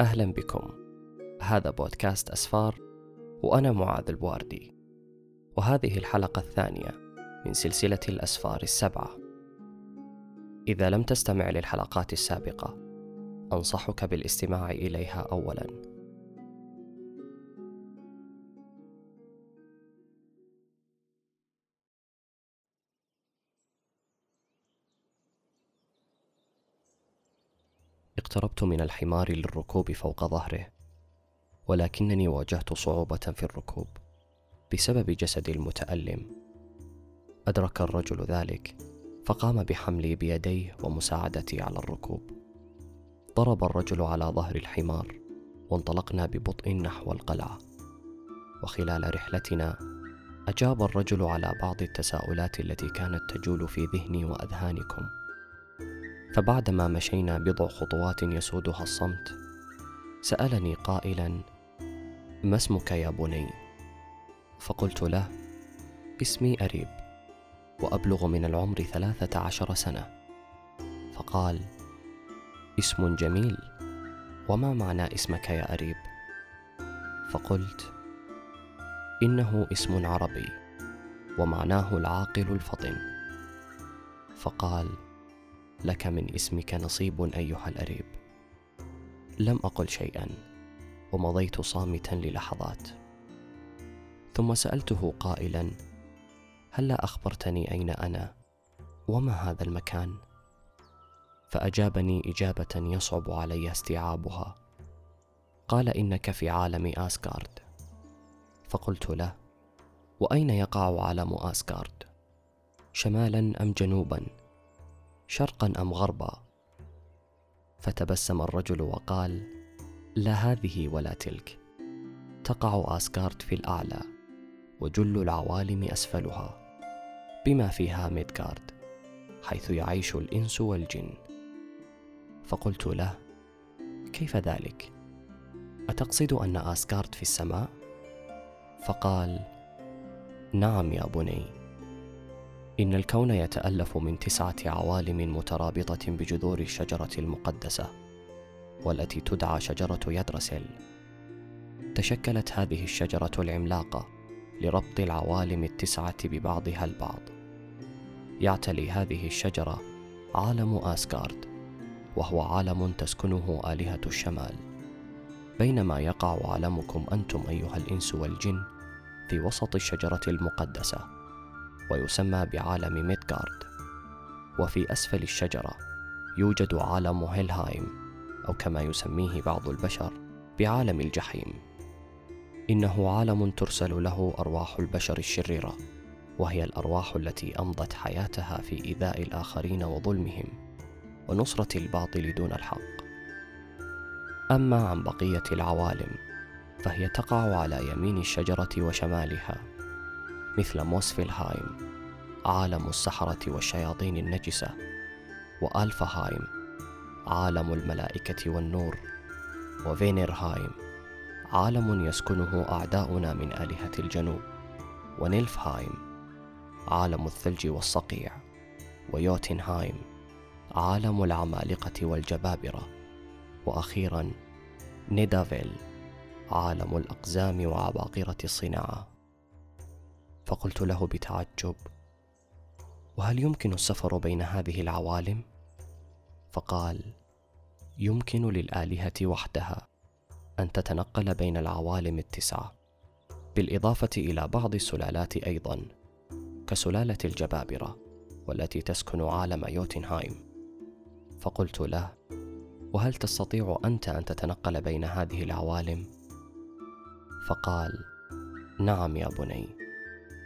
أهلا بكم. هذا بودكاست أسفار وأنا معاذ البواردي. وهذه الحلقة الثانية من سلسلة الأسفار السبعة. إذا لم تستمع للحلقات السابقة أنصحك بالاستماع إليها أولاً. اقتربت من الحمار للركوب فوق ظهره ولكنني واجهت صعوبة في الركوب بسبب جسدي المتألم. أدرك الرجل ذلك فقام بحملي بيديه ومساعدتي على الركوب. ضرب الرجل على ظهر الحمار وانطلقنا ببطء نحو القلعة. وخلال رحلتنا أجاب الرجل على بعض التساؤلات التي كانت تجول في ذهني وأذهانكم. فبعدما مشينا بضع خطوات يسودها الصمت سألني قائلا ما اسمك يا بني؟ فقلت له اسمي أريب وأبلغ من العمر ثلاثة عشر سنة. فقال اسم جميل وما معنى اسمك يا أريب؟ فقلت إنه اسم عربي ومعناه العاقل الفطن. فقال لك من اسمك نصيب أيها الأريب. لم أقل شيئا ومضيت صامتا للحظات. ثم سألته قائلا هلا أخبرتني أين أنا؟ وما هذا المكان؟ فأجابني إجابة يصعب علي استيعابها. قال إنك في عالم آسكارد. فقلت له وأين يقع عالم آسكارد؟ شمالا أم جنوبا؟ شرقا أم غربا؟ فتبسم الرجل وقال لا هذه ولا تلك. تقع اسكارد في الأعلى وجل العوالم أسفلها بما فيها ميدغارد حيث يعيش الإنس والجن. فقلت له كيف ذلك؟ أتقصد أن اسكارد في السماء؟ فقال نعم يا بني إن الكون يتألف من تسعة عوالم مترابطة بجذور الشجرة المقدسة والتي تدعى شجرة يدرسل تشكلت هذه الشجرة العملاقة لربط العوالم التسعة ببعضها البعض. يعتلي هذه الشجرة عالم آسكارد وهو عالم تسكنه آلهة الشمال. بينما يقع عالمكم أنتم أيها الإنس والجن في وسط الشجرة المقدسة. ويسمى بعالم ميدغارد. وفي أسفل الشجرة يوجد عالم هيلهايم أو كما يسميه بعض البشر بعالم الجحيم. إنه عالم ترسل له أرواح البشر الشريرة وهي الأرواح التي أمضت حياتها في إيذاء الآخرين وظلمهم ونصرة الباطل دون الحق. أما عن بقية العوالم فهي تقع على يمين الشجرة وشمالها. مثل موسفيلهايم عالم السحرة والشياطين النجسة وألفهايم عالم الملائكة والنور وفينيرهايم عالم يسكنه أعداؤنا من آلهة الجنوب ونيلفهايم عالم الثلج والصقيع ويوتنهايم عالم العمالقة والجبابرة وأخيرا نيدافيل عالم الأقزام وعباقرة الصناعة. فقلت له بتعجب وهل يمكن السفر بين هذه العوالم؟ فقال يمكن للآلهة وحدها أن تتنقل بين العوالم التسعه بالإضافة إلى بعض السلالات أيضا كسلالة الجبابرة والتي تسكن عالم يوتنهايم. فقلت له وهل تستطيع أنت أن تتنقل بين هذه العوالم؟ فقال نعم يا بني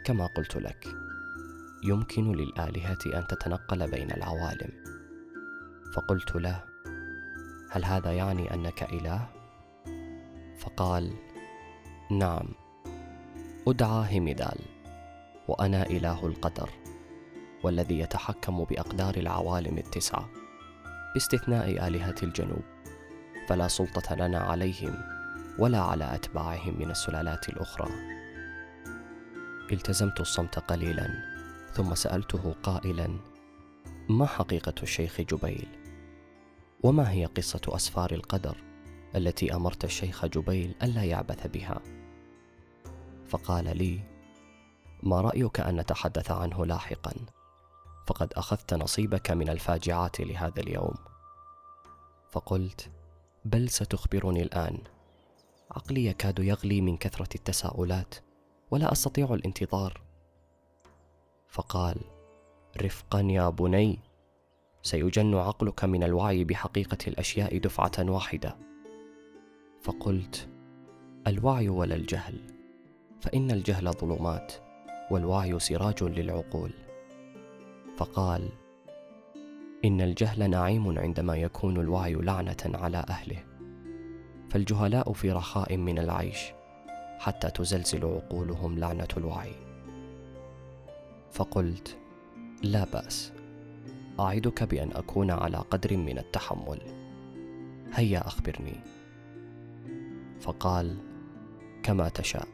كما قلت لك يمكن للآلهة أن تتنقل بين العوالم. فقلت له هل هذا يعني أنك إله؟ فقال نعم أدعى هيميدال وأنا إله القدر والذي يتحكم بأقدار العوالم التسعة باستثناء آلهة الجنوب. فلا سلطة لنا عليهم ولا على أتباعهم من السلالات الأخرى. التزمت الصمت قليلا ثم سألته قائلا ما حقيقة الشيخ جبيل؟ وما هي قصة أسفار القدر التي أمرت الشيخ جبيل ألا يعبث بها؟ فقال لي ما رأيك أن نتحدث عنه لاحقا؟ فقد أخذت نصيبك من الفاجعات لهذا اليوم. فقلت بل ستخبرني الآن. عقلي يكاد يغلي من كثرة التساؤلات ولا أستطيع الانتظار. فقال رفقا يا بني سيجن عقلك من الوعي بحقيقة الأشياء دفعة واحدة. فقلت الوعي ولا الجهل فإن الجهل ظلمات والوعي سراج للعقول. فقال إن الجهل نعيم عندما يكون الوعي لعنة على أهله. فالجهلاء في رخاء من العيش. حتى تزلزل عقولهم لعنة الوعي. فقلت لا بأس. أعدك بأن أكون على قدر من التحمل. هيا أخبرني. فقال كما تشاء.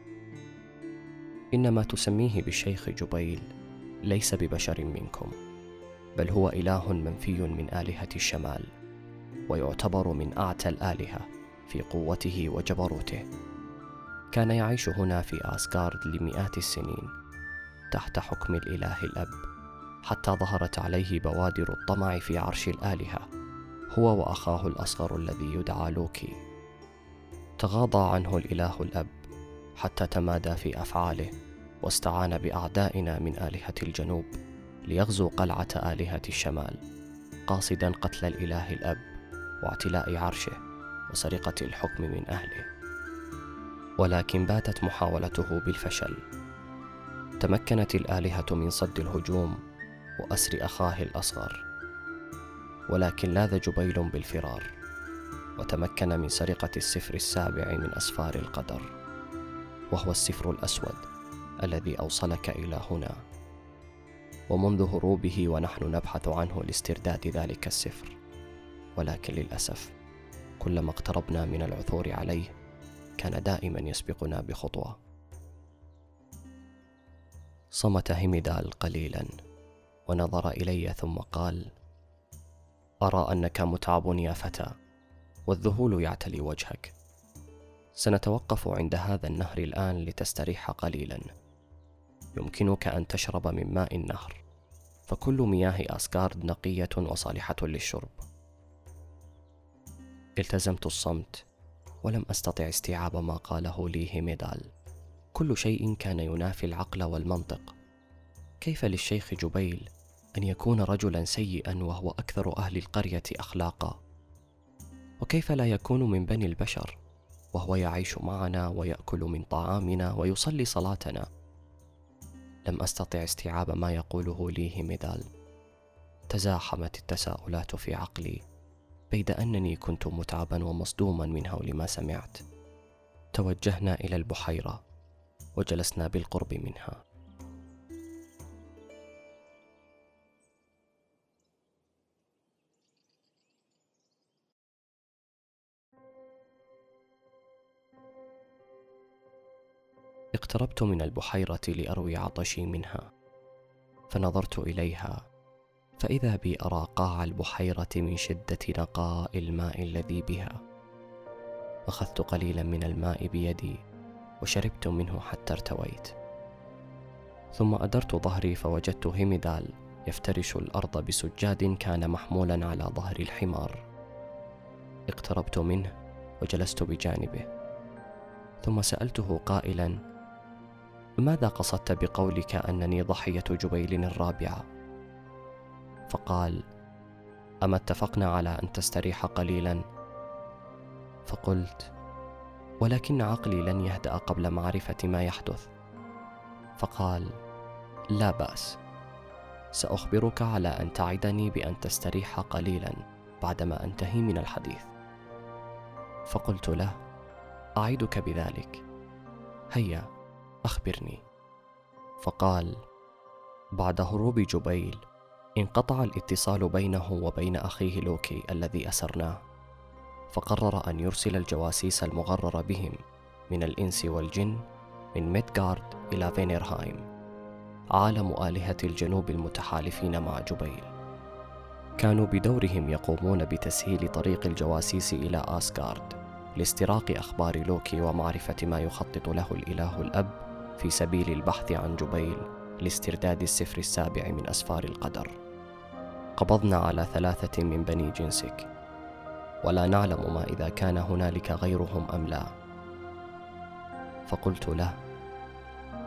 إن ما تسميه بالشيخ جبيل ليس ببشر منكم بل هو إله منفي من آلهة الشمال ويعتبر من أعتى الآلهة في قوته وجبروته. كان يعيش هنا في اسغارد لمئات السنين تحت حكم الإله الأب حتى ظهرت عليه بوادر الطمع في عرش الآلهة هو وأخاه الأصغر الذي يدعى لوكي. تغاضى عنه الإله الأب حتى تمادى في أفعاله واستعان بأعدائنا من آلهة الجنوب ليغزو قلعة آلهة الشمال قاصدا قتل الإله الأب واعتلاء عرشه وسرقة الحكم من أهله. ولكن باتت محاولته بالفشل. تمكنت الآلهة من صد الهجوم وأسر أخاه الأصغر. ولكن لاذ جبيل بالفرار وتمكن من سرقة السفر السابع من أسفار القدر وهو السفر الأسود الذي أوصلك إلى هنا. ومنذ هروبه ونحن نبحث عنه لاسترداد ذلك السفر. ولكن للأسف كلما اقتربنا من العثور عليه كان دائما يسبقنا بخطوة. صمت هيميدال قليلا ونظر إلي ثم قال أرى أنك متعب يا فتى والذهول يعتلي وجهك. سنتوقف عند هذا النهر الآن لتستريح قليلا. يمكنك أن تشرب من ماء النهر فكل مياه أسكارد نقية وصالحة للشرب. التزمت الصمت ولم أستطع استيعاب ما قاله لي هيميدال. كل شيء كان ينافي العقل والمنطق. كيف للشيخ جبيل أن يكون رجلا سيئا وهو أكثر أهل القرية اخلاقا؟ وكيف لا يكون من بني البشر وهو يعيش معنا ويأكل من طعامنا ويصلي صلاتنا؟ لم أستطع استيعاب ما يقوله لي هيميدال. تزاحمت التساؤلات في عقلي. بيد أنني كنت متعبا ومصدوما من هول ما سمعت. توجهنا إلى البحيرة وجلسنا بالقرب منها. اقتربت من البحيرة لأروي عطشي منها فنظرت إليها فإذا بي أرى قاع البحيرة من شدة نقاء الماء الذي بها. أخذت قليلا من الماء بيدي وشربت منه حتى ارتويت. ثم أدرت ظهري فوجدت هيميدال يفترش الأرض بسجاد كان محمولا على ظهر الحمار. اقتربت منه وجلست بجانبه. ثم سألته قائلا ماذا قصدت بقولك أنني ضحية جبيل الرابعة؟ فقال أما اتفقنا على أن تستريح قليلا؟ فقلت ولكن عقلي لن يهدأ قبل معرفة ما يحدث. فقال لا بأس. سأخبرك على أن تعدني بأن تستريح قليلا بعدما أنتهي من الحديث. فقلت له أعدك بذلك. هيا أخبرني. فقال بعد هروب جبيل انقطع الاتصال بينه وبين أخيه لوكي الذي أسرناه فقرر أن يرسل الجواسيس المغرر بهم من الإنس والجن من ميدغارد إلى فينيرهايم عالم آلهة الجنوب المتحالفين مع جبيل. كانوا بدورهم يقومون بتسهيل طريق الجواسيس إلى آسغارد لاستراق أخبار لوكي ومعرفة ما يخطط له الإله الأب في سبيل البحث عن جبيل لاسترداد السفر السابع من أسفار القدر. قبضنا على ثلاثة من بني جنسك ولا نعلم ما إذا كان هنالك غيرهم أم لا فقلت له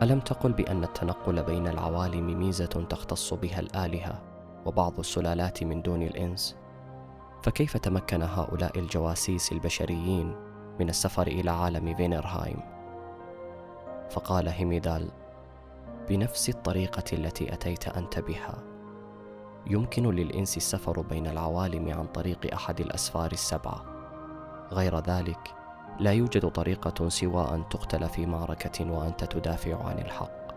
ألم تقل بأن التنقل بين العوالم ميزة تختص بها الآلهة وبعض السلالات من دون الإنس؟ فكيف تمكن هؤلاء الجواسيس البشريين من السفر إلى عالم فينرهايم؟ فقال هيميدال بنفس الطريقة التي أتيت أنت بها يمكن للإنس السفر بين العوالم عن طريق أحد الأسفار السبعة. غير ذلك لا يوجد طريقة سوى أن تقتل في معركة وأنت تدافع عن الحق.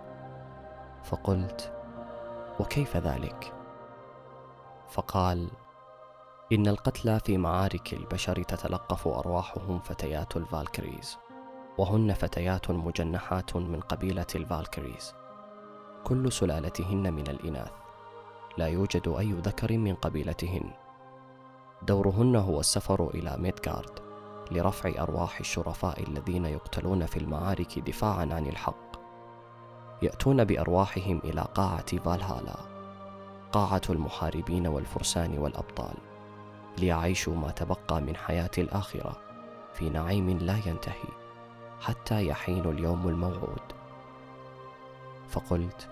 فقلت وكيف ذلك؟ فقال إن القتلى في معارك البشر تتلقف أرواحهم فتيات الفالكريز وهن فتيات مجنحات من قبيلة الفالكريز. كل سلالتهن من الإناث. لا يوجد أي ذكر من قبيلتهن. دورهن هو السفر إلى ميدغارد لرفع أرواح الشرفاء الذين يقتلون في المعارك دفاعا عن الحق. يأتون بأرواحهم إلى قاعة فالهالا قاعة المحاربين والفرسان والأبطال ليعيشوا ما تبقى من حياة الآخرة في نعيم لا ينتهي حتى يحين اليوم الموعود. فقلت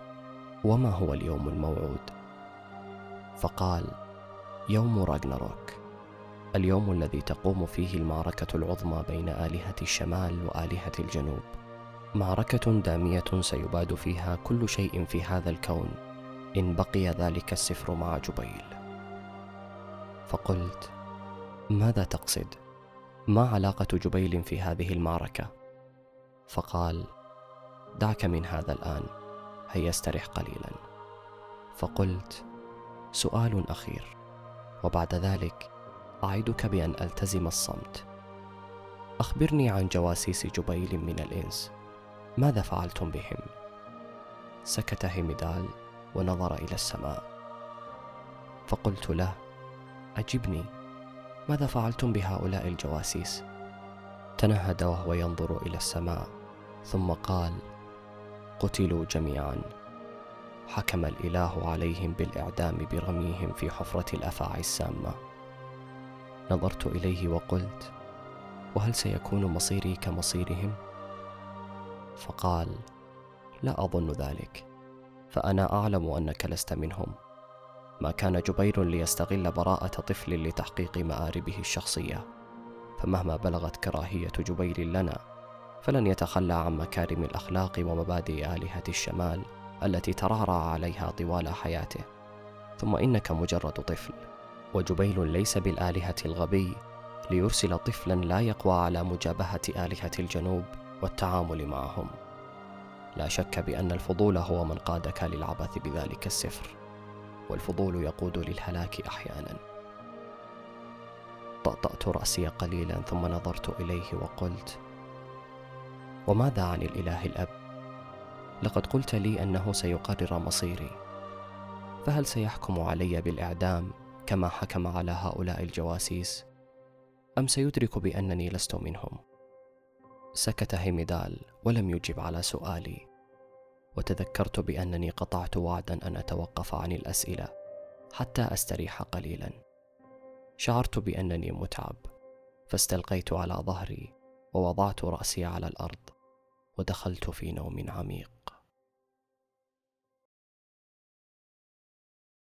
وما هو اليوم الموعود؟ فقال يوم راغناروك اليوم الذي تقوم فيه المعركة العظمى بين آلهة الشمال وآلهة الجنوب. معركة دامية سيباد فيها كل شيء في هذا الكون. إن بقي ذلك السفر مع جبيل. فقلت ماذا تقصد؟ ما علاقة جبيل في هذه المعركة؟ فقال دعك من هذا الآن هيا استرح قليلا. فقلت سؤال أخير. وبعد ذلك أعدك بأن ألتزم الصمت. أخبرني عن جواسيس جبيل من الإنس. ماذا فعلتم بهم؟ سكت هيمدال ونظر إلى السماء. فقلت له أجبني. ماذا فعلتم بهؤلاء الجواسيس؟ تنهد وهو ينظر إلى السماء ثم قال قتلوا جميعا. حكم الإله عليهم بالإعدام برميهم في حفرة الأفاعي السامة. نظرت إليه وقلت وهل سيكون مصيري كمصيرهم؟ فقال لا أظن ذلك فأنا أعلم أنك لست منهم. ما كان جبير ليستغل براءة طفل لتحقيق مآربه الشخصية فمهما بلغت كراهية جبير لنا فلن يتخلى عن مكارم الأخلاق ومبادئ آلهة الشمال. التي ترعرع عليها طوال حياته. ثم إنك مجرد طفل وجبيل ليس بالآلهة الغبي ليرسل طفلا لا يقوى على مجابهة آلهة الجنوب والتعامل معهم. لا شك بأن الفضول هو من قادك للعبث بذلك السفر والفضول يقود للهلاك أحيانا. طأطأت رأسي قليلا ثم نظرت إليه وقلت وماذا عن الإله الأب؟ لقد قلت لي أنه سيقرر مصيري. فهل سيحكم علي بالإعدام كما حكم على هؤلاء الجواسيس؟ أم سيدرك بأنني لست منهم؟ سكت هيميدال ولم يجب على سؤالي وتذكرت بأنني قطعت وعدا أن أتوقف عن الأسئلة حتى أستريح قليلا. شعرت بأنني متعب فاستلقيت على ظهري ووضعت رأسي على الأرض ودخلت في نوم عميق.